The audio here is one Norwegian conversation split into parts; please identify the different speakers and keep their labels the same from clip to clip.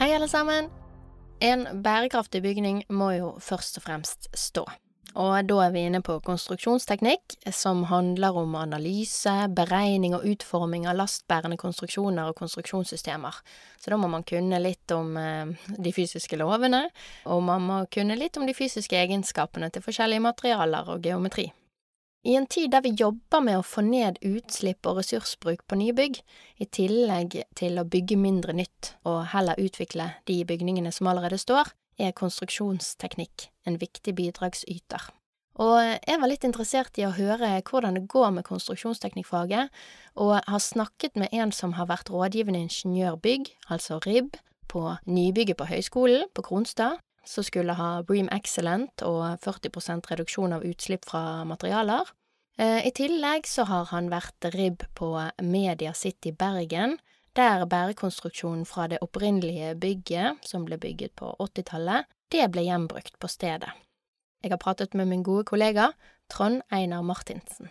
Speaker 1: Hei, alle sammen. En bærekraftig bygning må jo først og fremst stå. Og da er vi inne på konstruksjonsteknikk, som handler om analyse, beregning og utforming av lastbærende konstruksjoner og konstruksjonssystemer. Så da må man kunne litt om eh, de fysiske lovene, og man må kunne litt om de fysiske egenskapene til forskjellige materialer og geometri. I en tid der vi jobber med å få ned utslipp og ressursbruk på nye bygg, i tillegg til å bygge mindre nytt og heller utvikle de bygningene som allerede står, er konstruksjonsteknikk en viktig bidragsyter. Og jeg var litt interessert i å høre hvordan det går med konstruksjonsteknikkfaget, og har snakket med en som har vært rådgivende ingeniørbygg, altså RIB, på nybygget på høyskolen på Kronstad, som skulle ha Bream Excellent og 40% reduksjon av utslipp fra materialer. Eh, I tillegg så har han vært ribb på Media City Bergen, der bærekonstruksjonen fra det opprinnelige bygget, som ble bygget på 80-tallet, det ble gjenbrukt på stedet. Jeg har pratet med min gode kollega Trond Einar Martinsen.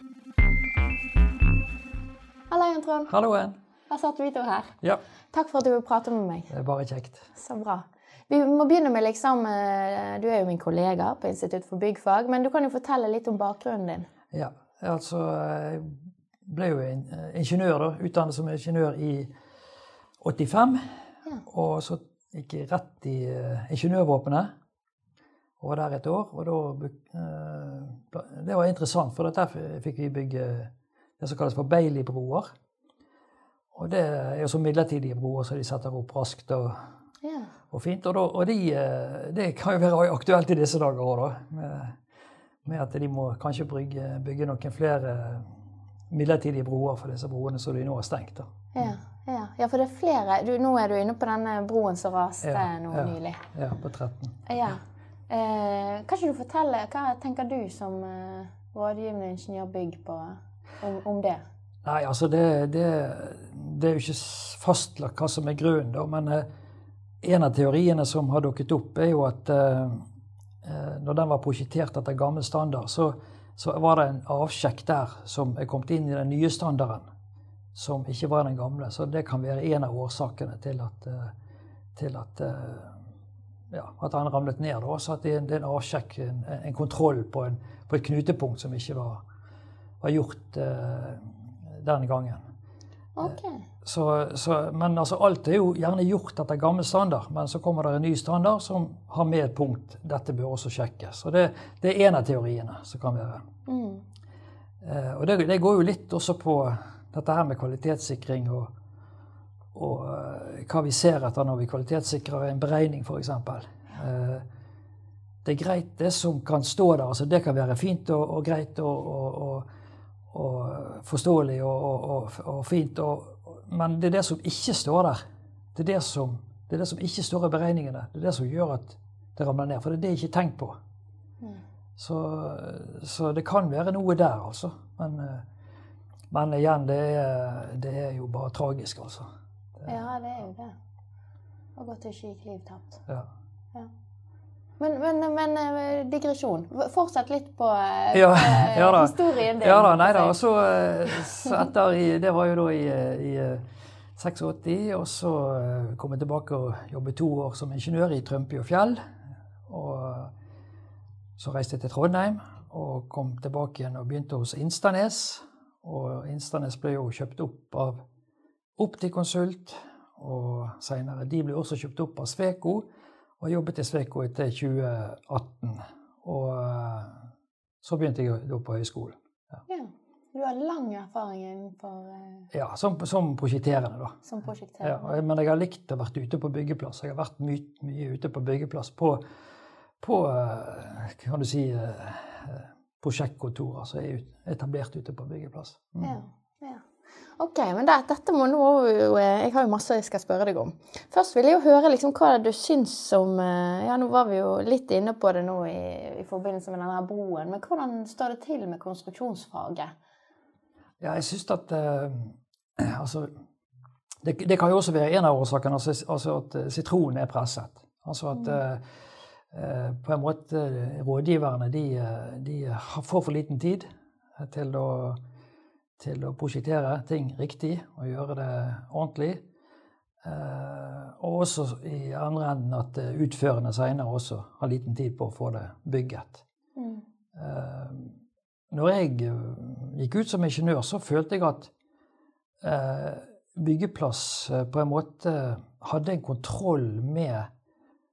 Speaker 1: Hallo, Trond.
Speaker 2: Halloen.
Speaker 1: Her satt vi to her.
Speaker 2: Ja,
Speaker 1: Takk for at du vil prate med meg.
Speaker 2: det er bare kjekt.
Speaker 1: Så bra. Vi må begynne med liksom eh, Du er jo min kollega på Institutt for byggfag, men du kan jo fortelle litt om bakgrunnen din.
Speaker 2: Ja, altså Jeg ble jo eh, ingeniør, da. Utdannet som ingeniør i 85.
Speaker 1: Ja.
Speaker 2: Og så gikk jeg rett i uh, ingeniørvåpenet. Og var der et år. Og da eh, Det var interessant, for der fikk vi bygge det som kalles for Bailey-broer. Og det er jo så midlertidige broer som de setter opp raskt og,
Speaker 1: Ja.
Speaker 2: og fint. Og, da, og de, det kan jo være aktuelt i disse dager òg, da. Med, med at de må kanskje bygge, bygge noen flere midlertidige broer for disse broene som de nå har stengt.
Speaker 1: Ja, ja. ja, for det er flere. Du, nå er du inne på denne broen som raste
Speaker 2: Ja,
Speaker 1: nå
Speaker 2: ja.
Speaker 1: nylig.
Speaker 2: Ja, på 13.
Speaker 1: Ja. Eh, kan ikke du fortelle, hva tenker du som eh, rådgivende ingeniørbygg på, om, om det?
Speaker 2: Nei, altså det, det, det er jo ikke fastlagt hva som er grunnen, da. Men eh, en av teoriene som har dukket opp, er jo at eh, eh, når den var prosjektert etter gammel standard, så, så var det en avsjekk der som er kommet inn i den nye standarden, som ikke var den gamle. Så det kan være en av årsakene til at, eh, til at eh, ja, at han ramlet ned. Også Så at det, er en- det er en avsjekk, en, en kontroll på, en, på et knutepunkt som ikke var, var gjort eh, den gangen.
Speaker 1: Ok.
Speaker 2: Så, så, men altså, alt er jo gjerne gjort etter gammel standard, men så kommer det en ny standard som har med et punkt dette bør også sjekkes. Så det, det er en av teoriene som kan være.
Speaker 1: Mm.
Speaker 2: Eh, og det, det går jo litt også på dette her med kvalitetssikring og, og uh, hva vi ser etter når vi kvalitetssikrer en beregning, f.eks. Eh, det er greit, det som kan stå der. altså Det kan være fint og, og greit og, og, og, og forståelig og, og fint. men det er det som ikke står der. Det er det som, det er det som ikke står i beregningene. Det er det som gjør at det ramler ned. For det er det jeg ikke tenkt på.
Speaker 1: Mm.
Speaker 2: Så, så det kan være noe der, altså. Men, eh, men igjen, det er, det er jo bare tragisk, altså.
Speaker 1: Ja, det er jo det. Og godt det ikke gikk liv tapt.
Speaker 2: Ja.
Speaker 1: Men, men, men eh, digresjon. Fortsett litt på, eh,
Speaker 2: Ja,
Speaker 1: på, eh,
Speaker 2: ja
Speaker 1: historien din.
Speaker 2: Ja da, nei da. Og så, så etter Det var jo da i, i eh, 86, og så kom jeg tilbake og jobbet to år som ingeniør i Trømpi og Fjell. Og så reiste jeg til Trondheim og kom tilbake igjen og begynte hos Instanes. Og Instanes ble jo kjøpt opp av Optikonsult, og senere De ble også kjøpt opp av Sveko, og jobbet i Sveko etter 2018. Og eh, så begynte jeg da på høyskolen.
Speaker 1: Ja. Du har lang erfaring innenfor eh,
Speaker 2: Ja, som, som prosjekterende, da.
Speaker 1: som
Speaker 2: prosjekterende. Ja, men jeg har likt å vært ute på byggeplass. Jeg har vært mye, mye ute på byggeplass på, på eh, kan du si, prosjektkontorer som er etablert ute på byggeplass. Mm.
Speaker 1: Ja, ja. Ok, men det, dette må nå eh, Jeg har jo masse jeg skal spørre deg om. Først vil jeg jo høre liksom hva du syns om eh, Ja, nå var vi jo litt inne på det nå i, i forbindelse med denne broen. Men hvordan står det til med konstruksjonsfaget?
Speaker 2: Ja, jeg syns at eh, Altså det, det, kan jo også være en av årsakene, altså, altså at sitronen er presset. Altså at uh, på en måte rådgiverne de, de får for liten tid til å til å prosjektere ting riktig og gjøre det ordentlig. Eh, og også i andre enden at eh, utførende seinere også har liten tid på å få det bygget. Mm. Eh, når jeg gikk ut som ingeniør, så følte jeg at byggeplass på en måte hadde en kontroll med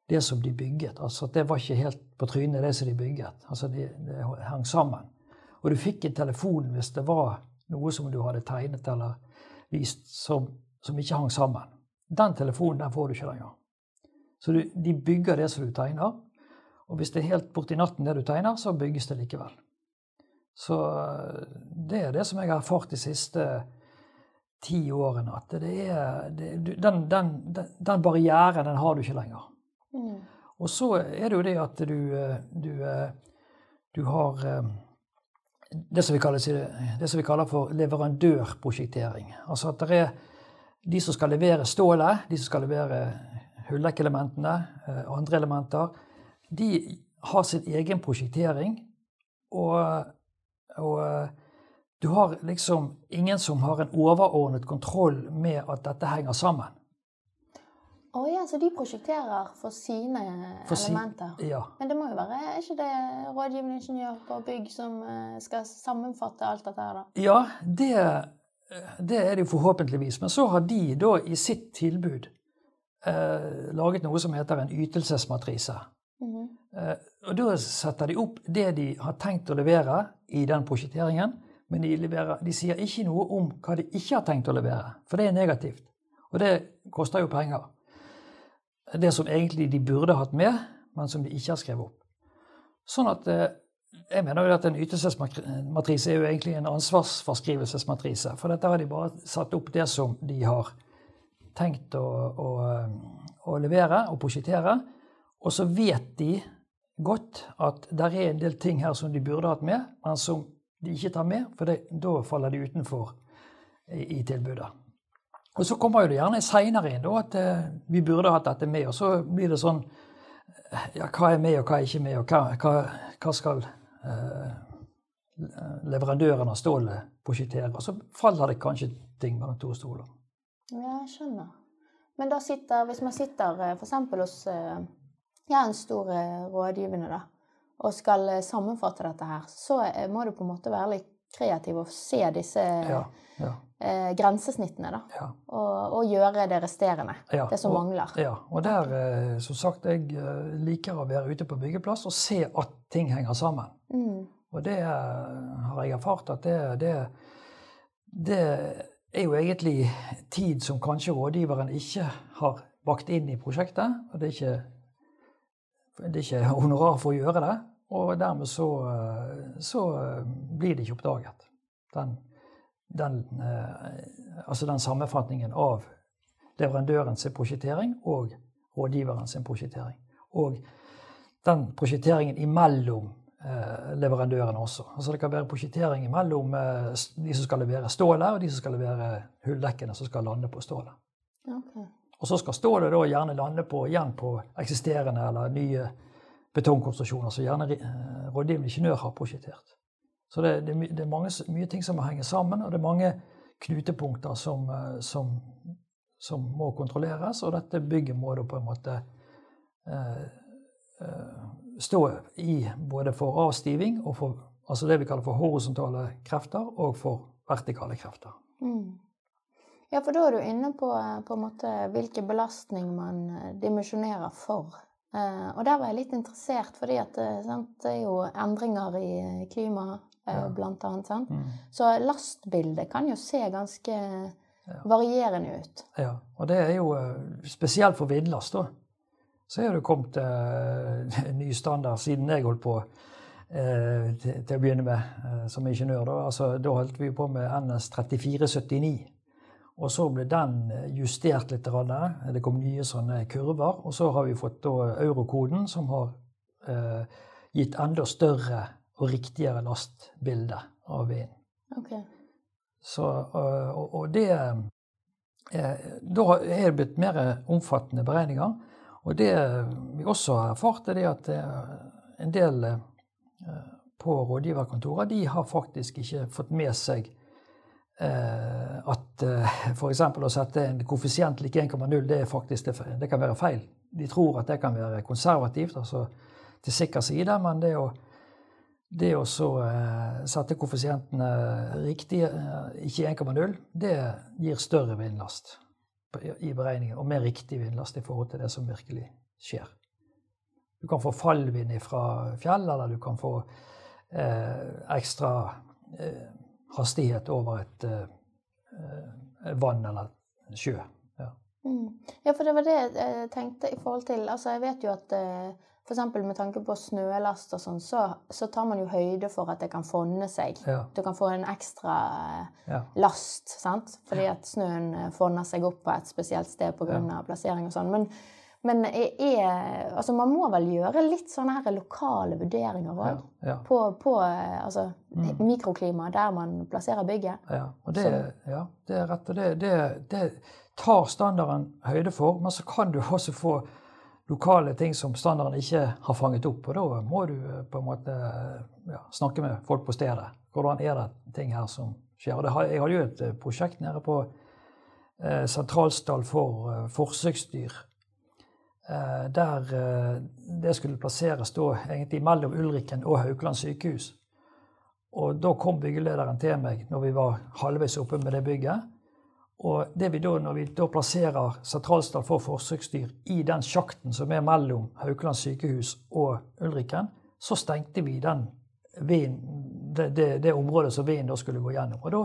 Speaker 2: det som de bygget. Altså det var ikke helt på trynet, det som de bygget. Altså det de hang sammen. Og du fikk en telefon hvis det var noe som du hadde tegnet eller vist som, som ikke hang sammen. Den telefonen den får du ikke lenger. Så du, de bygger det som du tegner. Og hvis det er helt borti natten det du tegner, så bygges det likevel. Så eh, det er det som jeg har erfart de siste ti årene. At det er det, den, den, den, barrieren, den har du ikke lenger. Mm. Og så er det jo det at du, eh, du, eh, du har det som, kaller, det som, vi kaller, for leverandørprosjektering. Altså at det er de som skal levere stålet, de som skal levere hulldekkelementene, eh, andre elementer, de har sin egen prosjektering. Og, og, eh, du har liksom ingen som har en overordnet kontroll med at dette henger sammen.
Speaker 1: Å oh, ja, så de prosjekterer for sine for elementer.
Speaker 2: Si, ja.
Speaker 1: Men det må jo være er ikke det rådgivende ingeniør på bygg som eh, skal sammenfatte alt dette her, da?
Speaker 2: Ja, det, det er det jo forhåpentligvis. Men så har de da i sitt tilbud eh, laget noe som heter en ytelsesmatrise. Mm -hmm. eh, og da setter de opp det de har tenkt å levere i den prosjekteringen. Men de, leverer, de sier ikke noe om hva de ikke har tenkt å levere, for det er negativt. Og det koster jo penger det som egentlig de burde hatt med, men som de ikke har skrevet opp. Sånn at eh, jeg mener jo at En ytelsesmatrise er jo egentlig en ansvarsforskrivelsesmatrise. For dette har de bare satt opp det som de har tenkt å, å, å levere og prosjektere. Og så vet de godt at det er en del ting her som de burde hatt med, men som de ikke tar med, for det, da faller de utenfor i, i tilbudet. Og så kommer jo det gjerne seinere inn da, at uh, vi burde hatt dette med. Og så blir det sånn Ja, hva er med, og hva er ikke med, og hva, hva, hva skal eh, leverandøren av stålet prosjektere? Og så faller det kanskje ting mellom to stoler.
Speaker 1: Ja, jeg skjønner. Men da sitter, hvis man sitter eh, f.eks. hos ja, en stor rådgivende da, og skal sammenfatte dette her, så må du på en måte være litt kreativ og se disse ja, ja eh, grensesnittene, da. Ja. Og, og, gjøre det resterende. Ja, det som
Speaker 2: og,
Speaker 1: mangler.
Speaker 2: Ja, og der, eh, som sagt, jeg eh, liker å være ute på byggeplass og se at ting henger sammen. Mm. Og det eh, har jeg erfart at det, det, det er jo egentlig tid som kanskje rådgiveren ikke har bakt inn i prosjektet. og det er ikke det er ikke honorar for å gjøre det. Og dermed så, så blir det ikke oppdaget. Den den, eh, altså den sammenfatningen av leverandørens prosjektering og rådgiverens prosjektering. Og den prosjekteringen imellom eh, leverandørene også. Altså Det kan være prosjektering mellom eh, de som skal levere stålet, og de som skal levere hulldekkene som skal lande på stålet. Okay. Og så skal stålet da gjerne lande på, igjen på eksisterende eller nye betongkonstruksjoner som gjerne rådgivende ingeniør har prosjektert. Så det, det, det er mange, mye ting som må henge sammen, og det er mange knutepunkter som, eh, som, som må kontrolleres. Og dette bygget må da på en måte eh, eh, stå i både for avstiving og for altså det vi kaller for horisontale krefter, og for vertikale krefter. Mm.
Speaker 1: Ja, for da er du inne på, eh, på måte, hvilken belastning man dimensjonerer for. Eh, og der var jeg litt interessert, fordi at, sant, det er jo endringer i klimaet. Blant annet. Sant? Mm. Så lastbildet kan jo se ganske ja. varierende ut.
Speaker 2: Ja, og det er jo eh, spesielt for vindlast, da. Så er det kommet uh, ny standard siden jeg holdt på eh, til, til, å begynne med eh, som ingeniør. Da. Altså, da holdt vi på med NS 3479. Og så ble den justert litt. Det kom nye sånne kurver. Og så har vi fått da, eurokoden, som har eh, gitt enda større og riktigere lastbilde av vinden.
Speaker 1: Okay.
Speaker 2: Så, og, og det eh, Da er det blitt mer omfattende beregninger. Og det vi også har erfart, er at en del eh, på rådgiverkontorer de har faktisk ikke fått med seg eh, at f.eks. å sette en koeffisient lik 1,0, det, det, kan være feil. De tror at det kan være konservativt, altså til sikker side, men det å det å uh, sette koeffisientene riktig, uh, ikke 1,0, det gir større vindlast i beregningen, og mer riktig vindlast i forhold til det som virkelig skjer. Du kan få fallvind fra fjell, eller du kan få eh, ekstra hastighet over et vann eller sjø.
Speaker 1: Ja. Mm. ja. for det var det jeg tenkte i forhold til Altså, jeg vet jo at F.eks. med tanke på snølast og sånn, så, så, tar man jo høyde for at det kan fonde seg. Ja. Du kan få en ekstra ja. last, sant? fordi at snøen eh, fonder seg opp på et spesielt sted pga. Ja. plassering og sånn. Men, men er, altså man må vel gjøre litt sånne her lokale vurderinger òg? Ja, på, på eh, altså, mm. mikroklimaet der man plasserer bygget?
Speaker 2: Ja, og det, ja, det er rett. Og det, det, det tar standarden høyde for. Men så kan du også få lokale ting som standarden ikke har fanget opp. Og da må du eh, på en måte eh, ja, snakke med folk på stedet. Hvordan er det ting her som skjer? Og jeg hadde jo et eh, prosjekt nede på eh, Sentralstall for eh, forsøksdyr. Eh, der det skulle plasseres da egentlig mellom Ulriken og Haukeland sykehus. Og da kom byggelederen til meg når vi var halvveis oppe med det bygget. Og det vi da, når vi da plasserer Sentralstad for forsøksdyr i den sjakten som er mellom Haukeland sykehus og Ulriken, så stengte vi den vinden, det, det, det, området som vinden da skulle gå gjennom. Og da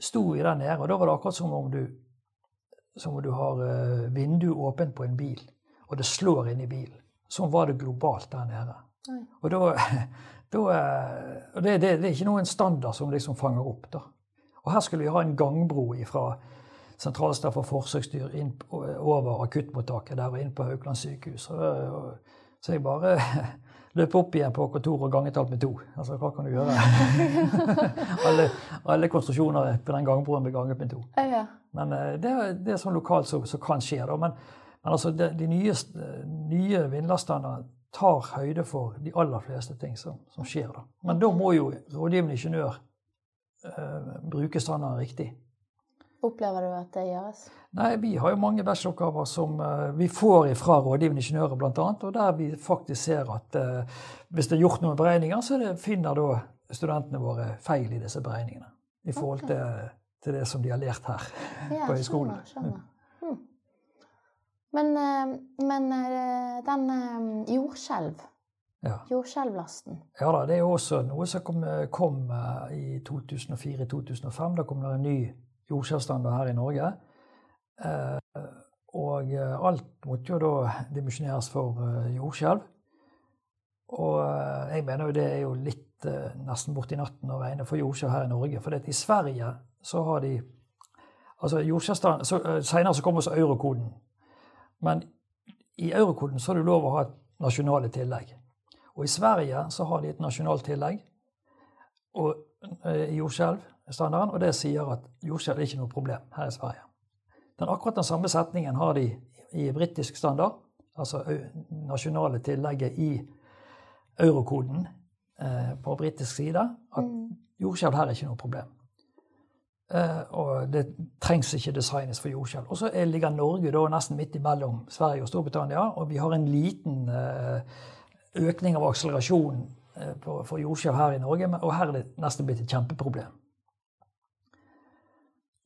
Speaker 2: sto vi der nede, og da var det akkurat som om du, som om du har uh, vinduet åpent på en bil, og det slår inn i bilen. Sånn var det globalt der nede. Og da, da uh, og det, det, det, er ikke noen standard som liksom fanger opp. da. Og her skulle vi ha en gangbro fra sentralstad for forsøksdyr inn, over akuttmottaket der og inn på Haukeland sykehus. Så jeg bare løp opp igjen på kontoret og ganget alt med to. Altså, hva kan du gjøre? alle, alle, konstruksjoner på den gangbroen ble ganget med to. Men eh, det, det er sånn lokalt som, som kan skje. Da. Men, men altså, de, de nye, nye vindlastene tar høyde for de aller fleste ting som, som skjer. Da. Men da må jo rådgivende ingeniør bruke standarden riktig.
Speaker 1: Opplever du at det gjøres?
Speaker 2: Nei, Vi har jo mange bacheloroppgaver som uh, vi får fra rådgivende ingeniører, bl.a. Og der vi faktisk ser at uh, hvis det er gjort noen beregninger, så det, finner da studentene våre feil i disse beregningene. I forhold til, til, det som de har lært her ja, på høyskolen. Skjønner, skjønner. Hmm.
Speaker 1: Men, men den jordskjelv ja. Jordskjelvlasten.
Speaker 2: Ja da, det er jo også noe som kom, kom eh, i 2004-2005. Da kom det en ny jordskjelvstandard her i Norge. Eh, og eh, alt måtte jo da dimensjoneres for jordskjelv. Og jeg mener jo det er jo litt nesten borti natten å regne for jordskjelv her i Norge. For i Sverige så har de altså jordskjelvstand, Seinere så kom også eurokoden. Men i eurokoden så har du lov å ha et nasjonale tillegg. Og i Sverige så har de et nasjonalt tillegg og, eh, i jordskjelvstandarden, og det sier at jordskjelv er ikke noe problem her i Sverige. Den akkurat den samme setningen har de i britisk standard, altså nasjonale tillegget i eurokoden eh, på britisk side, at mm. jordskjelv her er ikke noe problem. Eh, og det trengs ikke designes for jordskjelv. Og så ligger Norge da nesten midt imellom Sverige og Storbritannia, og vi har en liten eh, økning av akselerasjonen eh, for jordskjelv her i Norge, og her er det nesten blitt et kjempeproblem.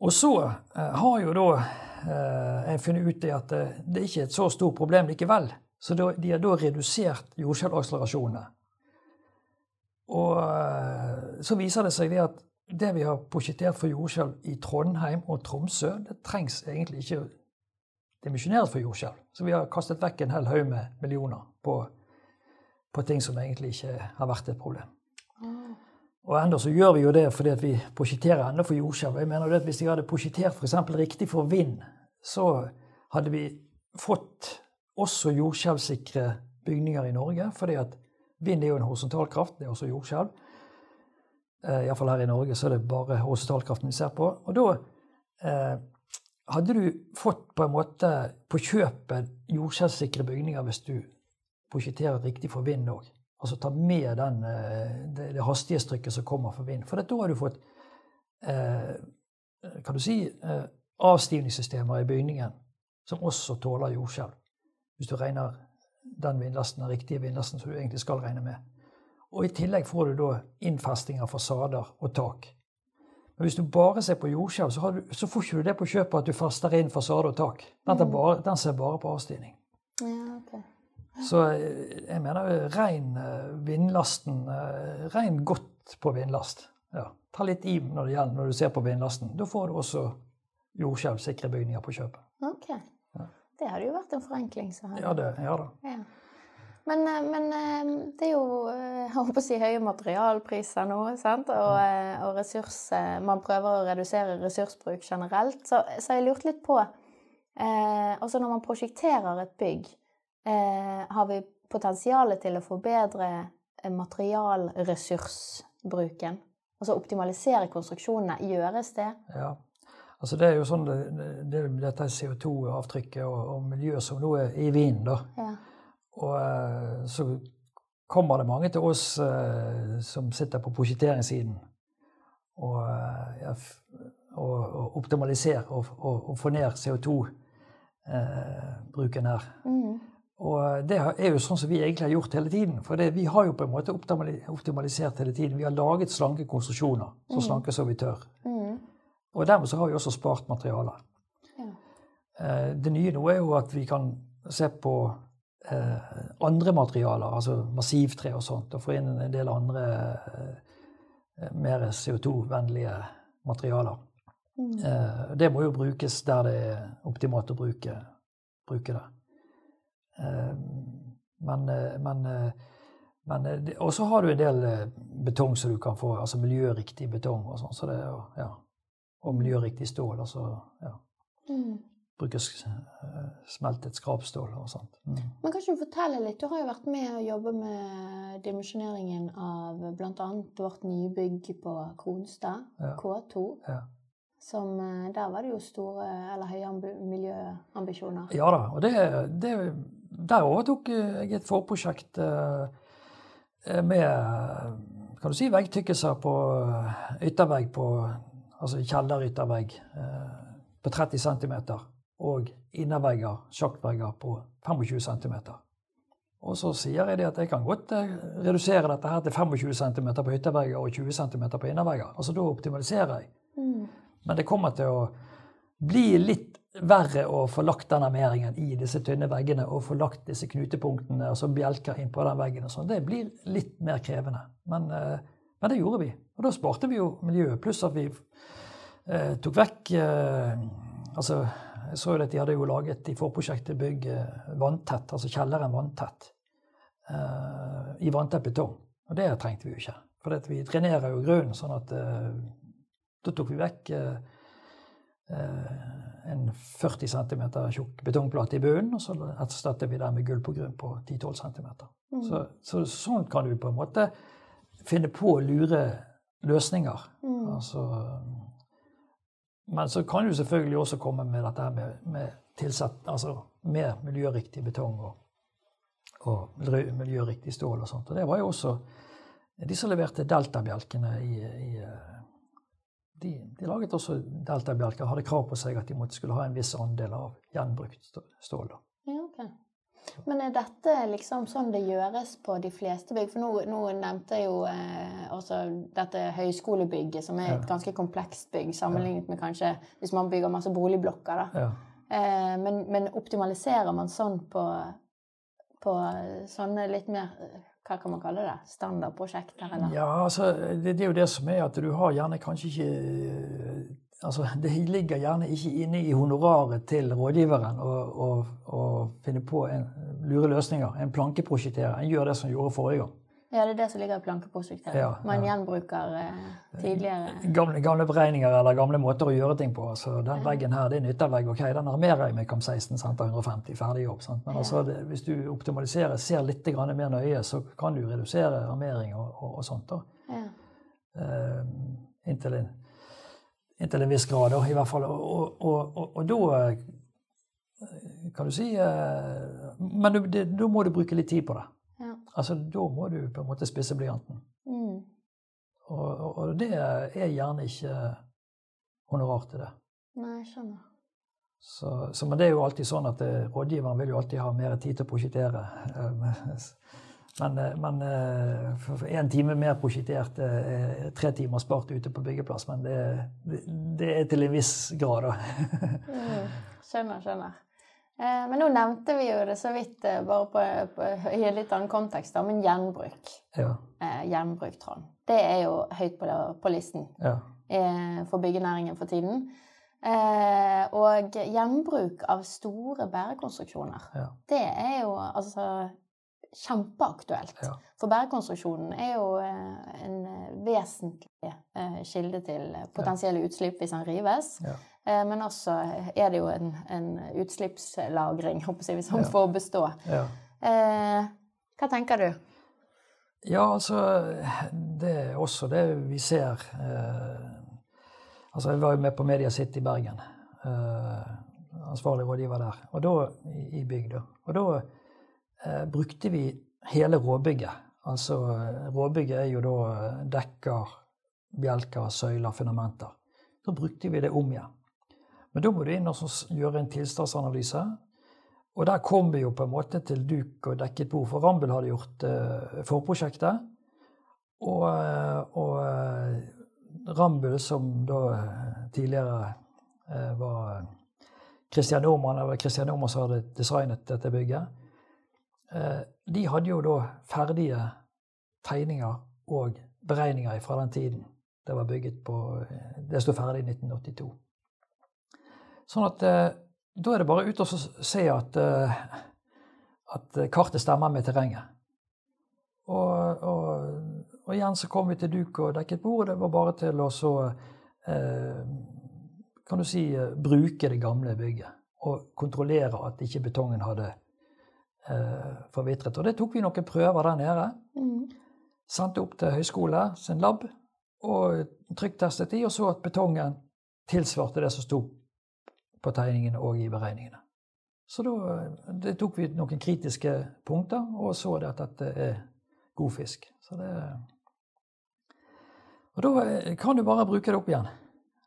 Speaker 2: Og så eh, har jo da en jeg funnet ut i at det ikke er et så stort problem likevel. Så de har da redusert jordskjelvakselerasjonene. Og så viser det seg det at det vi har prosjektert for jordskjelv i Trondheim og Tromsø, det trengs egentlig ikke dimensjoneres for jordskjelv. Så vi har kastet vekk en hel haug med millioner på på ting som egentlig ikke har vært et problem. Og enda så gjør vi jo det fordi at vi prosjekterer enda for jordskjelv. Jeg mener at Hvis jeg hadde prosjektert f.eks. riktig for vind, så hadde vi fått også jordskjelvsikre bygninger i Norge. fordi at vind er jo en horisontalkraft, det er også jordskjelv. Eh, Iallfall her i Norge så er det bare horisontalkraften vi ser på. Og da eh, hadde du fått på en måte på kjøpet jordskjelvsikre bygninger hvis du prosjekterer riktig for vind òg. Altså ta med den, eh, det, det hastighetstrykket som kommer for vind. For da har du fått eh, kan du si, eh, avstivningssystemer i bygningen som også tåler jordskjelv. Hvis du regner den vindlasten, den riktige vindlasten som du egentlig skal regne med. Og I tillegg får du da innfesting av fasader og tak. Men hvis du bare ser på jordskjelv, så, så, får ikke du det på kjøpet at du faster inn fasade og tak. Den, bare, den ser bare på avstigning.
Speaker 1: Ja, okay.
Speaker 2: Så eh, jeg mener rein eh, vindlasten Rein godt på vindlast. Ja. Ta litt i når det gjelder når du ser på vindlasten. Da får du også jordskjelvsikre bygninger på kjøpet.
Speaker 1: Ok. Ja. Det hadde jo vært en forenkling. Så
Speaker 2: ja, det, ja da.
Speaker 1: Ja. Men, eh, men, det er jo jeg håper å si, høye materialpriser nå, sant? Og, og ressurs Man prøver å redusere ressursbruk generelt. Så, så jeg lurte litt på eh, Altså når man prosjekterer et bygg, eh, har vi potensialet til å forbedre materialressursbruken? Altså optimalisere konstruksjonene. Gjøres det?
Speaker 2: Ja. Altså det er jo sånn, det, det, Dette CO2-avtrykket og, og miljøet som nå er i vinden. da. Ja. Og eh, så kommer det mange til oss eh, som sitter på prosjekteringssiden og, eh, og, og optimaliserer og, og, får ned CO2-bruken her. Mm. Og det er jo sånn som vi egentlig har gjort hele tiden. For det, vi har jo på en måte optimalisert hele tiden. Vi har laget slanke konstruksjoner, så mm. slanke som vi tør. Mm. Og dermed så har vi også spart materialer. Ja. Eh, det nye nå er jo at vi kan se på eh, andre materialer, altså massivtre og sånt, og få inn en del andre eh, mer CO2-vennlige materialer. Mm. Det må jo brukes der det er optimalt å bruke, bruke det. Eh, men, eh, men, eh, men Og så har du en del betong som du kan få, altså miljøriktig betong og sånn. Så det, ja. Og miljøriktig stål. Altså, ja. Mm. Brukes smeltet skrapstål og sånt. Mm.
Speaker 1: Men kan ikke du fortelle litt? Du har jo vært med å jobbe med dimensjoneringen av bl.a. vårt nybygg på Kronstad, ja. K2. Ja. Som, der var det jo store, eller høye miljøambisjoner.
Speaker 2: Ja da. Og det, det der overtok jeg et forprosjekt eh, med kan du si, veggtykkelser på yttervegg på Altså kjelleryttervegg eh, på 30 cm. Og innervegger, sjaktvegger, på 25 cm. Og så sier jeg det at jeg kan godt eh, redusere dette her til 25 cm på yttervegger og 20 cm på innervegger. Altså da optimaliserer jeg. Mm. Men det kommer til å bli litt verre å få lagt den armeringen i disse tynne veggene og få lagt disse knutepunktene, og så bjelker inn på den veggen. og sånn. Det blir litt mer krevende. Men, eh, men, det gjorde vi. Og da sparte vi jo miljøet. Pluss at vi eh, tok vekk eh, altså, Jeg så jo at de hadde jo laget i forprosjektet bygg eh, vanntett, altså kjelleren vanntett, eh, i vanntett betong. Og det trengte vi jo ikke. For vi drenerer jo grunnen sånn at eh, da tok vi vekk en 40 cm tjukk betongplate i bunnen, og så erstatter vi den med gull på grunn på 10-12 cm. Mm. Så, så, sånn kan du på en måte finne på lure løsninger. Mm. Altså, men så kan du selvfølgelig også komme med dette med, med tilsett, altså mer miljøriktig betong og, og miljøriktig stål og sånt. Og det var jo også de som leverte deltabjelkene i, i de, de, laget også deltabjelker, hadde krav på seg at de måtte skulle ha en viss andel av gjenbrukt stål.
Speaker 1: Ja, okay. Men er dette liksom sånn det gjøres på de fleste bygg? For nå, nå nevnte jeg jo eh, også dette høyskolebygget, som er et ganske komplekst bygg sammenlignet med kanskje hvis man bygger masse boligblokker. da. Ja. Eh, men, men, optimaliserer man sånn på, på sånne litt mer hva kan man kalle det? Standardprosjekter, eller?
Speaker 2: Ja, altså, det, det, er jo det som er at du har gjerne kanskje ikke altså, det ligger gjerne ikke inne i honoraret til rådgiveren å, finne på en, lure løsninger. En plankeprosjektere. En gjør det som gjorde forrige gang.
Speaker 1: Ja, det er det som ligger i plankeprosjektet.
Speaker 2: Ja,
Speaker 1: Man
Speaker 2: ja.
Speaker 1: gjenbruker eh, tidligere
Speaker 2: Gamle, gamle beregninger eller gamle måter å gjøre ting på. Så Den veggen her, det er en. Ok, den armerer jeg med KAM 16 sant, 150. Ferdig jobb. Sant? Men altså, det, hvis du optimaliserer, ser litt grann mer nøye, så kan du redusere armering og, og, og sånt. da.
Speaker 1: ja.
Speaker 2: Eh, inntil, en, inntil en viss grad, da, i hvert fall. Og, og, og, og, og da eh, kan du si eh, Men da må du bruke litt tid på det. Altså, Da må du på en måte spisse blyanten.
Speaker 1: Mm.
Speaker 2: Og, og, og det er gjerne ikke honorar til det.
Speaker 1: Nei, jeg skjønner.
Speaker 2: Så, så, men det er jo alltid sånn at det, rådgiveren vil jo alltid ha mer tid til å prosjektere. Eh, Men, eh, men eh, en time mer prosjektert eh, er tre timer spart ute på byggeplass. Men det, det, det er til en viss grad, da.
Speaker 1: Mm. Skjønner, skjønner. Eh, men nå nevnte vi jo det så vidt, eh, bare på, på, i en litt annen kontekst, men gjenbruk.
Speaker 2: Ja.
Speaker 1: Eh, gjenbruk, Trond. Det er jo høyt på, på listen
Speaker 2: ja.
Speaker 1: eh, for byggenæringen for tiden. Eh, og gjenbruk av store bærekonstruksjoner,
Speaker 2: Ja.
Speaker 1: det er jo altså kjempeaktuelt.
Speaker 2: Ja.
Speaker 1: For bærekonstruksjonen er jo en vesentlig kilde til potensielle utslipp hvis den rives.
Speaker 2: Ja.
Speaker 1: Eh, Men også er det jo en, en utslippslagring, jeg, den
Speaker 2: Ja.
Speaker 1: får bestå.
Speaker 2: ja.
Speaker 1: Eh, hva tenker du?
Speaker 2: Ja, altså Det er også det vi ser. Eh, altså Jeg var jo med på Media City i Bergen. Eh, ansvarlig rådgiver der. Og da, i, bygda. Og da brukte vi hele råbygget. Altså råbygget er jo da dekker, bjelker, søyler, fundamenter. Da brukte vi det om igjen. Men da må du inn og gjøre en tilstandsanalyse. Og der kom vi jo på en måte til duk og dekket bord, for Rambel hadde gjort uh, forprosjektet. Og, eh, og uh, Rambøll, som da eh, tidligere eh, var Christian Normann, eller Christian Normann som hadde designet dette bygget, eh, de hadde jo da ferdige tegninger og beregninger fra den tiden. Det var bygget på eh, Det sto ferdig i 1982. Sånn at eh, da er det bare ut og så se at, eh, at kartet stemmer med terrenget. Og, og, og igjen så kom vi til duk og dekket bord. Det var bare til å så eh, Kan du si eh, bruke det gamle bygget. Og kontrollere at ikke betongen hadde eh, forvitret. Og det tok vi noen prøver der nede.
Speaker 1: Mm.
Speaker 2: Sendte opp til høyskole sin lab og trykktestet de, og så at betongen tilsvarte det som sto på tegningene og i beregningene. Så da det tok vi noen kritiske punkter, og så det at dette er god fisk. Så det, og da kan du bare bruke det opp igjen.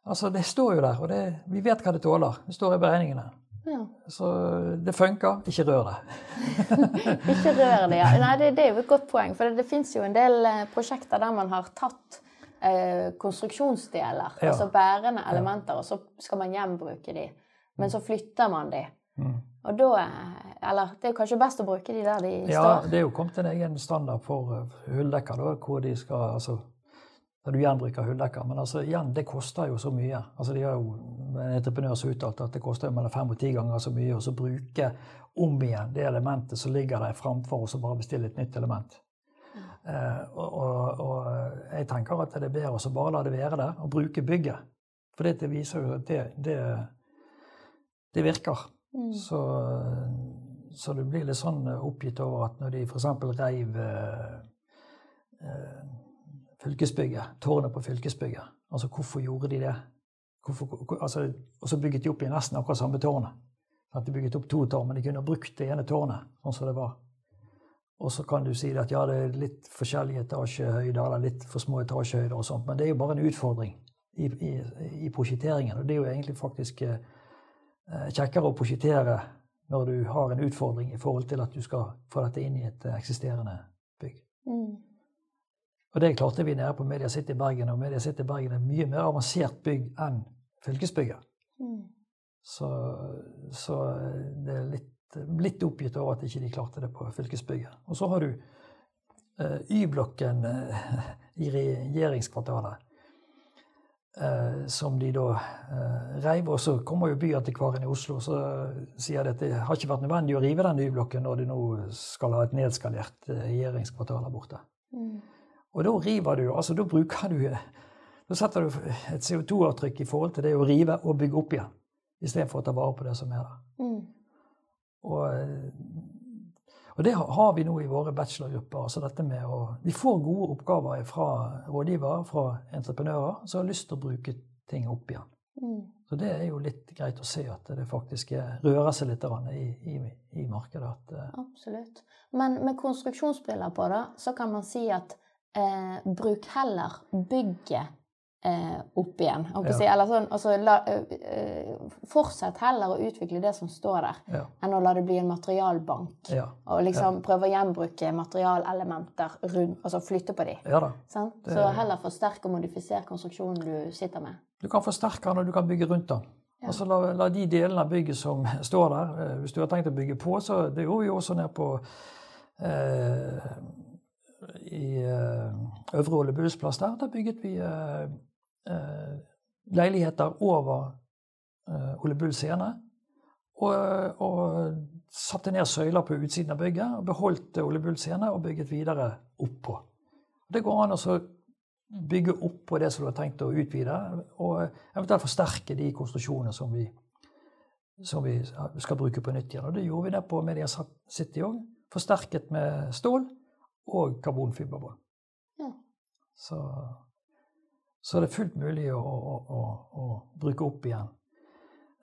Speaker 2: Altså, Det står jo der, og det, vi vet hva det tåler. Det står i beregningene.
Speaker 1: Ja.
Speaker 2: Så det funker. Ikke rør det.
Speaker 1: Ikke rør det, ja. Nei, det, det er jo et godt poeng. For det, det fins jo en del eh, prosjekter der man har tatt eh, konstruksjonsdeler,
Speaker 2: Ja.
Speaker 1: altså bærende elementer, og så skal man gjenbruke de. Men så flytter man de.
Speaker 2: Mm.
Speaker 1: Og da eh, Eller det er kanskje best å bruke de der de
Speaker 2: Ja,
Speaker 1: står.
Speaker 2: det er jo kommet en egen standard for eh, hulldekker, da, hvor de skal altså når du gjenbruker hulldekker. Men altså, igjen, det koster jo så mye. Altså, de har jo en entreprenør som uttalte at det koster jo mellom fem og ti ganger så mye å så bruke om igjen det elementet som ligger der, framfor å så bare bestille et nytt element. Eh, og, og, og jeg tenker at det er bedre å bare la det være der og bruke bygget. For det viser jo at det, det, det virker.
Speaker 1: Mm.
Speaker 2: Så, så du blir litt sånn oppgitt over at når de f.eks. reiv eh, eh, fylkesbygget, tårnet på fylkesbygget Altså, hvorfor gjorde de det? Hvorfor, hvor- altså, og så bygget de opp i nesten akkurat samme tårnet. At de bygget opp to tårn, men de kunne ha brukt det ene tårnet sånn som det var. Og så kan du si at ja, det er litt forskjellige etasjehøyder eller litt for små etasjehøyder og sånt, men det er jo bare en utfordring i, i, i prosjekteringen. Og det er jo egentlig faktisk eh, eh, kjekkere å prosjektere når du har en utfordring i forhold til at du skal få dette inn i et eh, eksisterende bygg.
Speaker 1: Mm.
Speaker 2: Og det klarte vi nede på Media City Bergen, og Media City Bergen er et mye mer avansert bygg enn fylkesbygget.
Speaker 1: Mm.
Speaker 2: Så, så det er litt, litt oppgitt over at ikke de klarte det på fylkesbygget. Og så har du eh, Y-blokken eh, i regjeringskvartalet. Eh, som de da eh, reiv. Og så kommer jo byantikvaren i Oslo så sier de at det har ikke vært nødvendig å rive den Y-blokken når de nå skal ha et nedskalert eh, regjeringskvartal der borte.
Speaker 1: Mm.
Speaker 2: Og da river du altså Da bruker du Da setter du et CO2-avtrykk i forhold til det å rive og bygge opp igjen, istedenfor å ta vare på det som er der.
Speaker 1: Mm.
Speaker 2: Og, eh, og det har- vi nå i våre bachelorgrupper. altså dette med å, Vi får gode oppgaver fra rådgivere, fra entreprenører, som har lyst til å bruke ting opp igjen.
Speaker 1: Mm.
Speaker 2: Så det er jo litt greit å se at det faktisk er- rører seg litt i, i, i markedet. At, eh,
Speaker 1: Absolutt. Men med konstruksjonsbriller på, da, så kan man si at eh, bruk heller bygget eh, opp igjen.
Speaker 2: Ja.
Speaker 1: Si. Sånn, altså, la, eh, fortsett heller å utvikle det som står der,
Speaker 2: ja,
Speaker 1: enn å la det bli en materialbank.
Speaker 2: ja,
Speaker 1: Og liksom prøve å gjenbruke materialelementer rundt, altså flytte på de.
Speaker 2: Det-
Speaker 1: Så heller forsterke og modifisere konstruksjonen du sitter med.
Speaker 2: Du kan forsterke den, og du kan bygge rundt den. Altså la, la de delene av bygget som står der eh, Hvis du har tenkt å bygge på, så det gjorde vi også ned på eh, I eh, Øvre Åle Bulls plass der. da bygget vi eh, leiligheter over eh, Ole Bull scene. Og, og satte ned søyler på utsiden av bygget og beholdt Ole Bull scene og bygget videre oppå. Det går an å bygge opp på det som du har tenkt å utvide, og eventuelt forsterke de konstruksjonene som vi, som vi skal bruke på nytt igjen. Og det gjorde vi der på Media City òg. Forsterket med stål og karbonfiberbånd.
Speaker 1: Ja.
Speaker 2: Så, så er det fullt mulig å, å, å, bruke opp igjen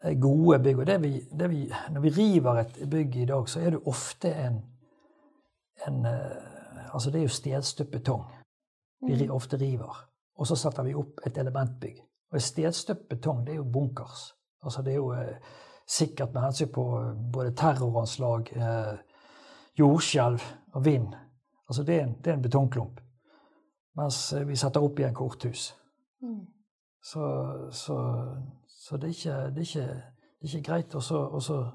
Speaker 2: eh, gode bygg. Og det vi, det vi, når vi river et bygg i dag, så er det ofte en, en eh, Altså det er jo stedstøpt betong vi ofte river. Og så setter vi opp et elementbygg. Og stedstøpt betong, det er jo bunkers. Altså det er jo eh, sikkert med hensyn på eh, både terroranslag, eh, jordskjelv og vind. Altså det er en, det er en betongklump. Mens vi setter opp igjen korthus.
Speaker 1: Mm.
Speaker 2: Så, så, så det, er ikke, det, er ikke, det er ikke greit å så-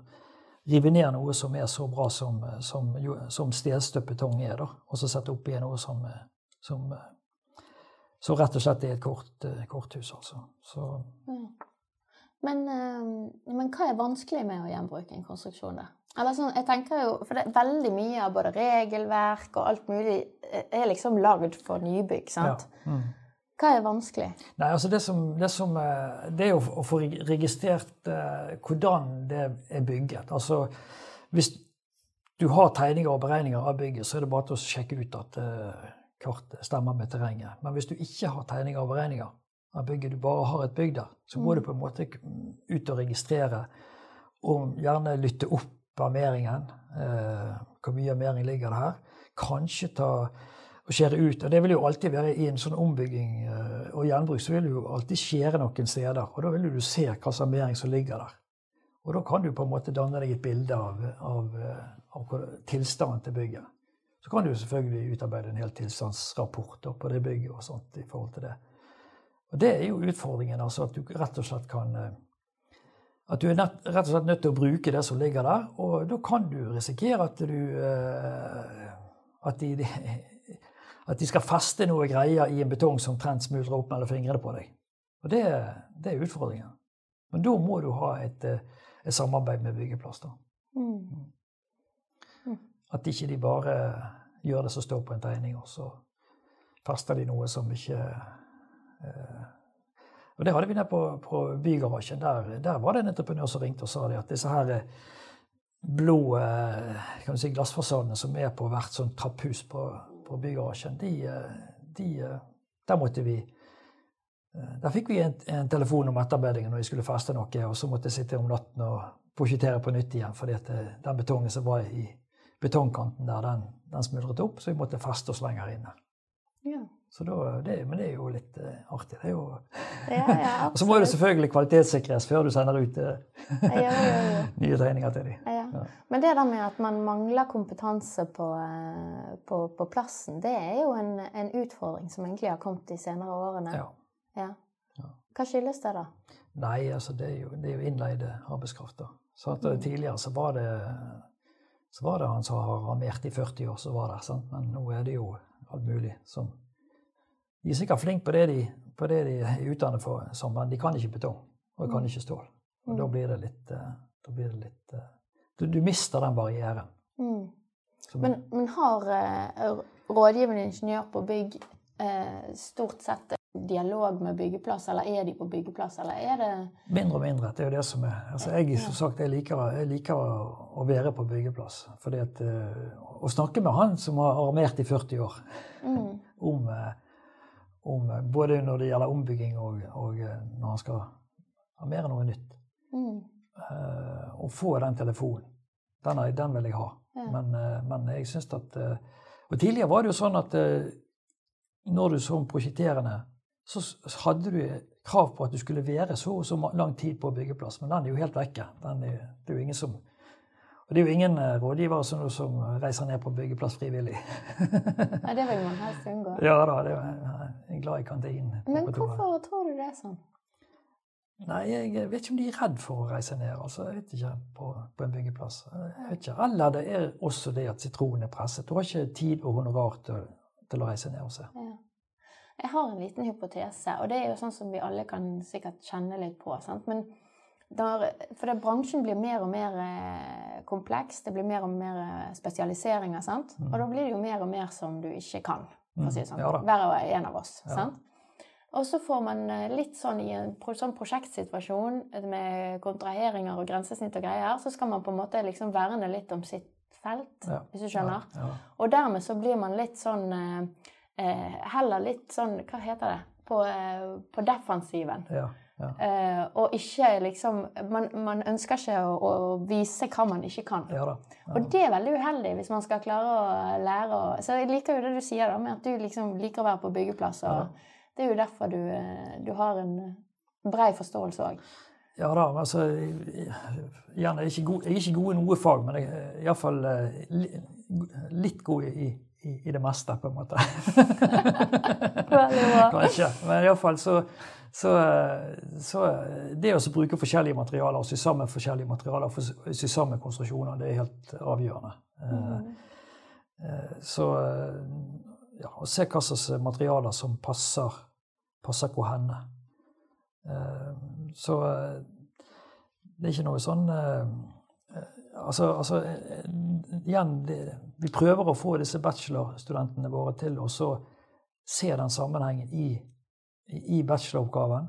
Speaker 2: rive ned noe som er så bra som, som, som stedstøpbetong er, da. Og så sette opp igjen noe som, som, som rett og slett er et kort, korthus, altså. Så
Speaker 1: Ja. Men, eh, men hva er vanskelig med å gjenbruke en konstruksjon, da? Eller sånn, jeg tenker jo, for det er Veldig mye av både regelverk og alt mulig eh, er liksom lagd for nybygg. sant?
Speaker 2: Ja. Mm.
Speaker 1: Hva er vanskelig?
Speaker 2: Nei, altså det som, det som eh, Det er å få registrert eh, hvordan det er bygget. Altså hvis du har tegninger og beregninger av bygget, så er det bare til å sjekke ut at eh, kartet stemmer med terrenget. Men hvis du ikke har tegninger og beregninger av bygget, du bare har et bygg der, så må du på en måte ut og registrere og gjerne lytte opp armeringen. Eh, hvor mye armering ligger det her? Kanskje ta og skjære ut. Og det vil jo alltid være i en sånn ombygging eh, og gjenbruk, så vil du jo alltid skjære noen steder. Og da vil du se hva slags armering som ligger der. Og da kan du på en måte danne deg et bilde av, av, eh, av tilstanden til bygget. Så kan du selvfølgelig utarbeide en hel tilstandsrapport på det bygget og sånt i forhold til det. Og det er jo utfordringen, altså at du rett og slett kan eh, At du er nett, rett og slett nødt til å bruke det som ligger der, og da kan du risikere at du At de at de skal feste noe greier i en betong som omtrent smuldrer opp mellom fingrene på deg. Og det, det er utfordringen. Men da må du ha et, eh, et samarbeid med byggeplass. da.
Speaker 1: Mm.
Speaker 2: At ikke de bare gjør det som står på en tegning, og så fester de noe som ikke eh, Og det hadde vi nede på, på bygarasjen. Der, der var det en entreprenør som ringte og sa det at disse her eh, blå eh, si, glassfasadene som er på hvert sånt trapphus på, på bagasjen, de, de Der måtte vi eh, Der fikk vi en, en telefon om etterarbeidingen når vi skulle feste noe, og så måtte jeg sitte om natten og prosjektere på nytt igjen, fordi at eh, den betongen som var i betongkanten der, den, den smuldret opp, så vi måtte feste oss lenger inne.
Speaker 1: Ja.
Speaker 2: Så da, det, men det er jo litt uh, artig. Det er jo,
Speaker 1: Ja, ja,
Speaker 2: og så må det selvfølgelig kvalitetssikres før du sender ut uh,
Speaker 1: Ja, ja, ja.
Speaker 2: nye tegninger til dem.
Speaker 1: Ja. Men det der med at man mangler kompetanse på, eh, på, på plassen, det er jo en, en utfordring som egentlig har kommet de senere årene.
Speaker 2: Ja.
Speaker 1: Ja. Hva skyldes det, da?
Speaker 2: Nei, altså det er jo, det er jo innleide arbeidskraft. da. Så at mm. Tidligere så var det så var det han som har armert i 40 år, som var der. sant? Men nå er det jo alt mulig som de er sikkert flinke på det de, på det de er utdannet for, som, men de kan ikke betong. Og de kan ikke stål. Og
Speaker 1: Mm.
Speaker 2: da blir det litt, eh, da blir det litt eh, du, du mister den barrieren.
Speaker 1: Mm. Men, men har eh, rådgivende ingeniør på bygg eh, stort sett dialog med byggeplass, eller er de på byggeplass, eller er det
Speaker 2: Mindre og mindre. Det er jo det som er altså jeg, som sagt, jeg liker, jeg liker å, være på byggeplass. Fordi at, eh, Å snakke med han som har armert i 40 år
Speaker 1: mm,
Speaker 2: om, om både når det gjelder ombygging og, og når han skal armere noe nytt.
Speaker 1: mm,
Speaker 2: Å få den telefonen, den, er, den vil jeg ha.
Speaker 1: Ja.
Speaker 2: Men, eh, men jeg syns at eh, Og tidligere var det jo sånn at eh, når du som prosjekterende, så hadde du krav på at du skulle være så og så lang tid på byggeplass, men den er jo helt vekke. Er, det er jo ingen som og det er jo ingen eh, rådgivere som, som reiser ned på byggeplass frivillig.
Speaker 1: Nei, Det vil man helst unngå.
Speaker 2: ja da, det er, jeg er glad i kantinen.
Speaker 1: Men hvorfor tror du det er sånn?
Speaker 2: Nei, jeg vet ikke om de er redd for å reise ned. altså, jeg vet ikke, På, på en byggeplass. Jeg vet ikke. Eller det er også det at sitronen er presset. Du har ikke tid og honorar til, til å reise ned og se.
Speaker 1: Ja. Jeg har en liten hypotese, og det er jo sånn som vi alle kan sikkert kjenne litt på. Sant? Men der, for det, bransjen blir mer og mer eh, kompleks, det blir mer og mer eh, spesialiseringer. Sant? Og da blir det jo mer og mer som du ikke kan, for å si det sånn.
Speaker 2: Mm.
Speaker 1: Hver og en av oss.
Speaker 2: Ja.
Speaker 1: Sant? Og så får man eh, litt sånn i en sånn prosjektsituasjon med kontraheringer og grensesnitt og greier, så skal man på en måte liksom verne litt om sitt felt,
Speaker 2: Ja.
Speaker 1: hvis du skjønner.
Speaker 2: Ja,
Speaker 1: Og dermed så blir man litt sånn eh, eh, Heller litt sånn Hva heter det? På, eh, på defensiven.
Speaker 2: ja, ja.
Speaker 1: Eh, og ikke liksom man, man ønsker ikke å, å vise hva man ikke kan.
Speaker 2: ja. Ja.
Speaker 1: Og det er veldig uheldig hvis man skal klare å lære å Så jeg liker jo det du sier, da, med at du liksom liker å være på byggeplass. Og det er jo derfor du, eh, du har en brei forståelse òg.
Speaker 2: Ja da, altså er ikke god, jeg er ikke god i noe fag, men jeg er iallfall litt god i, i, i det meste, på en måte.
Speaker 1: Veldig bra.
Speaker 2: Kanskje. Men iallfall så, så, så Det å bruke forskjellige materialer og sy sammen forskjellige materialer for å sy sammen konstruksjoner, det er helt avgjørende. Eh, eh, Så eh, ja, å se hva slags materialer som passer, passer hvor henne. Eh, Så eh, det er ikke noe sånn eh, Altså, altså igjen, det, vi prøver å få disse bachelorstudentene våre til å så se den sammenhengen i, i bacheloroppgaven.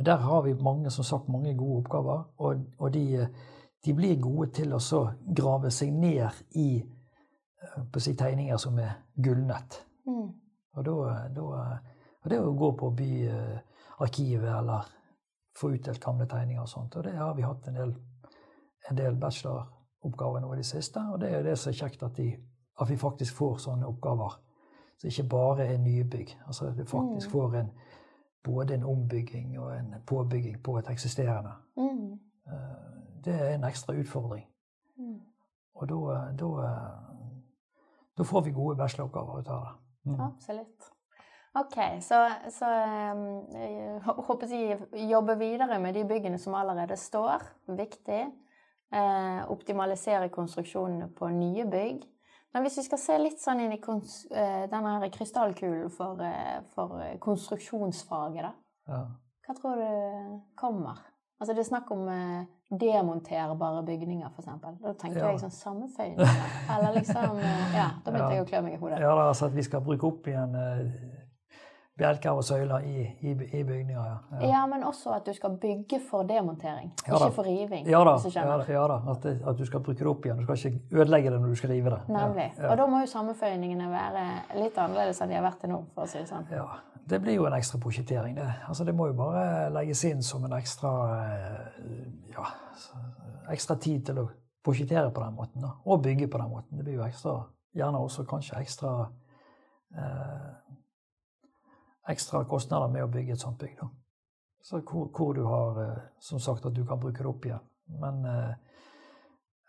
Speaker 2: Der har vi mange, som sagt, mange gode oppgaver, og, og de, de blir gode til å så grave seg ned i på å si, tegninger som er gulnet.
Speaker 1: Mm.
Speaker 2: Og, da, da, og det å gå på byarkivet eller få utdelt gamle tegninger og sånt. Og det har vi hatt en del, en del bacheloroppgaver nå i det siste. Og det er jo det som er kjekt, at, de, at vi faktisk får sånne oppgaver. Så ikke bare er nybygg. Altså at du faktisk får en, både en ombygging og en påbygging på et eksisterende.
Speaker 1: Mm.
Speaker 2: Eh, Det er en ekstra utfordring.
Speaker 1: Mm.
Speaker 2: Og da, da, da får vi gode bacheloroppgaver ut av det. Mm.
Speaker 1: Absolutt. OK, så, så um, håper jeg jobber videre med de byggene som allerede står. Viktig. Eh, optimalisere konstruksjonene på nye bygg. Men hvis vi skal se litt sånn inn i eh, denne her krystallkulen for, eh, for konstruksjonsfaget, da.
Speaker 2: Ja.
Speaker 1: Hva tror du kommer? Altså Det er snakk om eh, demonterbare bygninger, f.eks. Da tenker
Speaker 2: Ja.
Speaker 1: jeg sånn sammenføyende. Eller liksom eh, Ja, da begynte
Speaker 2: Ja.
Speaker 1: jeg å klø meg i hodet.
Speaker 2: Ja, altså at vi skal bruke opp igjen eh, bjelker og søyler i, i, i bygninger. Ja. Ja.
Speaker 1: Men også at du skal bygge for demontering,
Speaker 2: Ja
Speaker 1: ikke for riving.
Speaker 2: Ja da, ja, da. At, det, at du skal bruke det opp igjen. Du skal ikke ødelegge det når du skal rive det.
Speaker 1: Nemlig.
Speaker 2: Ja,
Speaker 1: Og da må jo sammenføyningene være litt annerledes enn de har vært til nå, for å si det sånn.
Speaker 2: ja. Det blir jo en ekstra prosjektering. Det. Altså, det må jo bare legges inn som en ekstra eh, ja, ekstra tid til å prosjektere på den måten. Da. Og bygge på den måten. Det blir jo ekstra, gjerne også kanskje ekstra eh, ekstra kostnader med å bygge et sånt bygg. Da. Så hvor, hvor du har eh, som sagt at du kan bruke det opp igjen. Men eh,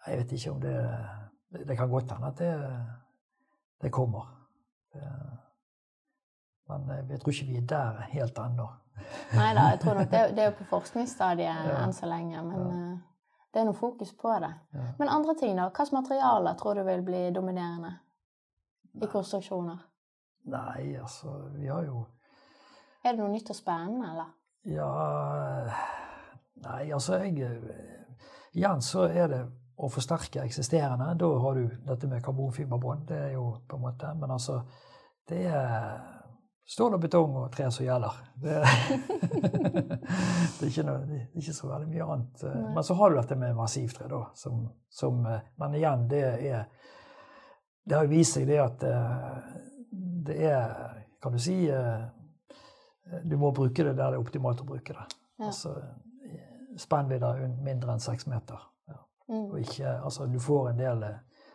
Speaker 2: jeg vet ikke om det Det, kan godt hende at det, det kommer. Det, men eh, jeg tror ikke vi er der helt ennå.
Speaker 1: Nei da, jeg tror nok det, det er jo på forskningsstadiet
Speaker 2: Ja.
Speaker 1: enn så lenge, men ja. det er noe fokus på det.
Speaker 2: Ja.
Speaker 1: Men andre ting, da? Hvilke materialer tror du vil bli dominerende i konstruksjoner?
Speaker 2: Nei, altså Vi har jo
Speaker 1: Er det noe nytt og spennende, eller?
Speaker 2: Ja Nei, altså jeg Igjen så er det å forsterke eksisterende. Da har du dette med karbonfiberbånd. Det er jo på en måte Men altså, det er stål og betong og tre som gjelder. Det, det, er noe, det, er ikke så veldig mye annet. Nei. Men så har du dette med massivtre, da. Som, som, men igjen, det er Det har vist seg det at det er Kan du si Du må bruke det der det er optimalt å bruke det. Ja. Altså spennvidde mindre enn seks meter. Ja. Mm. Og ikke Altså, du får en del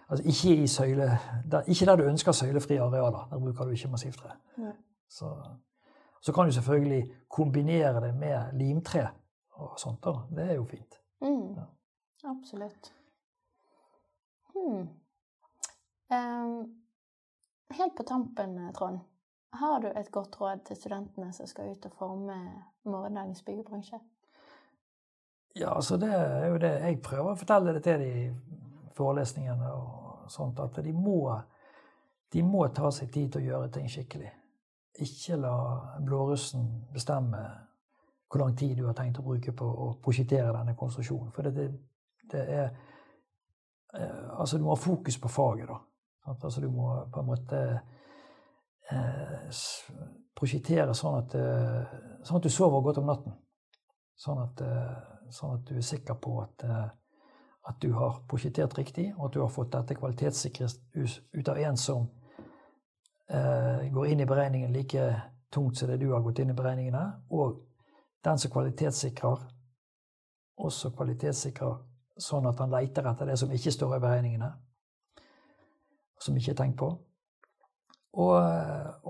Speaker 2: Altså ikke i søyle der, Ikke der du ønsker søylefrie arealer. Der bruker du ikke massivtre. Ja. Så, så, kan du selvfølgelig kombinere det med limtre og sånt. Da. Det er jo fint.
Speaker 1: Mm. Ja. Absolutt. Hmm. Um, helt på tampen, Trond. Har du et godt råd til studentene som skal ut og forme morgendagens byggebransje?
Speaker 2: Ja, altså det er jo det jeg prøver å fortelle det til de forelesningene og sånt, at de må, de må ta seg tid til å gjøre ting skikkelig. Ikke la blårussen bestemme hvor lang tid du har tenkt å bruke på å prosjektere denne konstruksjonen. For det, det er eh, Altså, du må ha fokus på faget, da. Altså, du må på en måte prosjektere sånn at, eh, sånn at du sover godt om natten. Sånn at, eh, sånn at du er sikker på at, eh, at, du har prosjektert riktig, og at du har fått dette kvalitetssikret ut av en som eh, går inn i beregningen like tungt som det du har gått inn i beregningene, og den som kvalitetssikrer, også kvalitetssikrer sånn at han leiter etter det som ikke står i beregningene, som ikke er tenkt på. Og,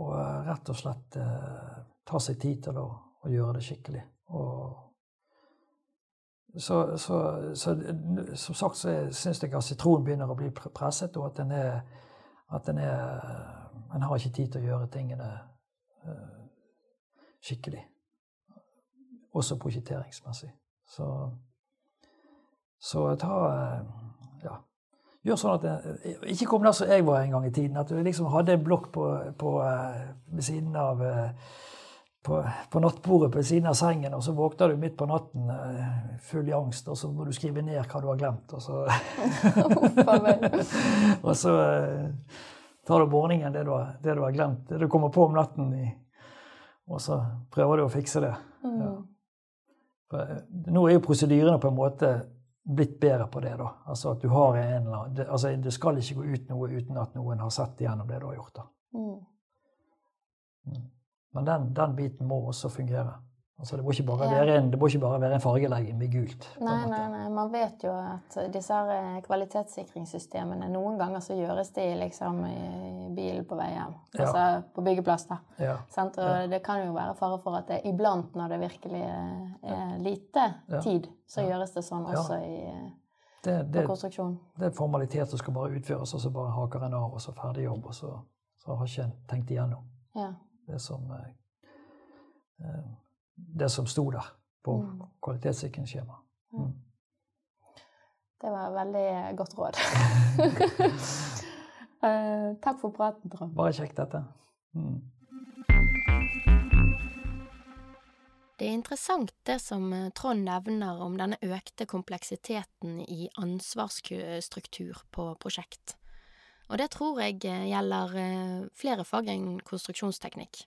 Speaker 2: og rett og slett eh, ta seg tid til å, å gjøre det skikkelig. Så, så, så, som sagt så syns jeg at sitronen begynner å bli presset, og at den er, at den er En har ikke tid til å gjøre tingene eh, skikkelig. Også prosjekteringsmessig. Så, så ta Ja. Gjør sånn at jeg, Ikke kom der som jeg var en gang i tiden. At du liksom hadde en blokk på, på, ved siden av på, på, nattbordet på siden av sengen, og så våkner du midt på natten uh, full i angst, og så må du skrive ned hva du har glemt, og så Og så tar du morgenen det du, har, det du har glemt, det du kommer på om natten, i, og så prøver du å fikse det. Mm. Ja. Nå er jo prosedyrene på en måte blitt bedre på det. da. Altså at du har en eller annen, det, altså det skal ikke gå ut noe uten at noen har sett igjennom det du har gjort. da. Mm. Mm. Men den, den, biten må også fungere. Altså, det, må ikke bare være en, det fargelegging med gult.
Speaker 1: Nei, nei, nei. Man vet jo at disse eh, kvalitetssikringssystemene Noen ganger så gjøres de liksom i bilen på vei hjem. Ja. Altså på byggeplass, da. Ja. Og ja. det kan jo være fare for at det iblant, når det virkelig er lite tid, så gjøres det sånn også i det, det, konstruksjon.
Speaker 2: Det er formalitet som skal bare utføres, og så bare haker en av, og så ferdig jobb, og så, så har ikke en tenkt igjennom. Ja det som, eh, eh, det som sto der på mm. kvalitetssikringsskjemaet. Mm.
Speaker 1: Det var veldig godt råd. uh, takk for praten, Trond.
Speaker 2: Bare kjekt, dette. Mm.
Speaker 1: Det er interessant det som Trond nevner om denne økte kompleksiteten i ansvarsstruktur på prosjekt. Og det tror jeg eh, gjelder eh, flere fag enn konstruksjonsteknikk.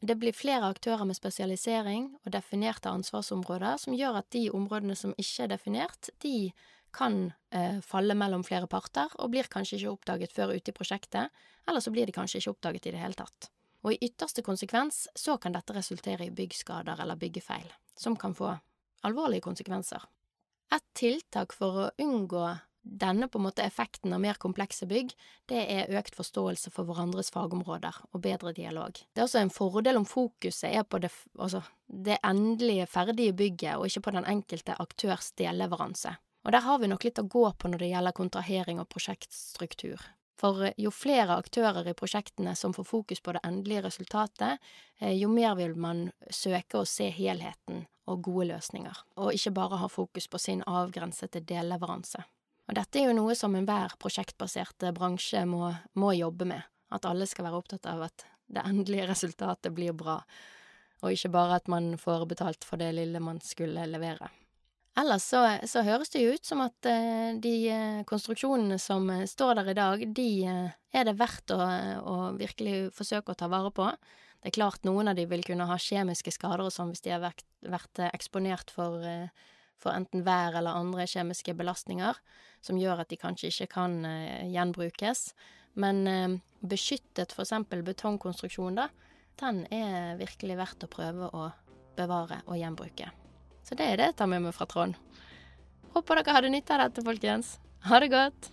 Speaker 1: Det blir flere aktører med spesialisering og definerte ansvarsområder som gjør at de områdene som ikke er definert, de kan eh, falle mellom flere parter og blir kanskje ikke oppdaget før ute i prosjektet, eller så blir de kanskje ikke oppdaget i det hele tatt. Og i ytterste konsekvens så kan dette resultere i byggskader eller byggefeil, som kan få alvorlige konsekvenser. Et tiltak for å unngå denne på en måte effekten av mer komplekse bygg, det er økt forståelse for hverandres fagområder og bedre dialog. Det er også en fordel om fokuset er på det, altså, det endelige, ferdige bygget, og ikke på den enkelte aktørs delleveranse. Og der har vi nok litt å gå på når det gjelder kontrahering og prosjektstruktur. For jo flere aktører i prosjektene som får fokus på det endelige resultatet, eh, jo mer vil man søke å se helheten og gode løsninger, og ikke bare ha fokus på sin avgrensede delleveranse. Og dette er jo noe som enhver prosjektbasert bransje må, må, jobbe med, at alle skal være opptatt av at det endelige resultatet blir bra. og ikke bare at man får betalt for det lille man skulle levere. Ellers så, så høres det jo ut som at eh, de eh, konstruksjonene som eh, står der i dag, de eh, er det verdt å, å virkelig forsøke å ta vare på. Det er klart noen av de vil kunne ha kjemiske skader og sånn hvis de har vært, vært eh, eksponert for, eh, for enten vær eller andre kjemiske belastninger, som gjør at de kanskje ikke kan eh, gjenbrukes. Men eh, beskyttet eksempel betongkonstruksjon, da, den er virkelig verdt å prøve å bevare og gjenbruke. Så det er det jeg tar med meg fra Trond. Håper dere hadde nytte av dette, folkens. Ha det godt.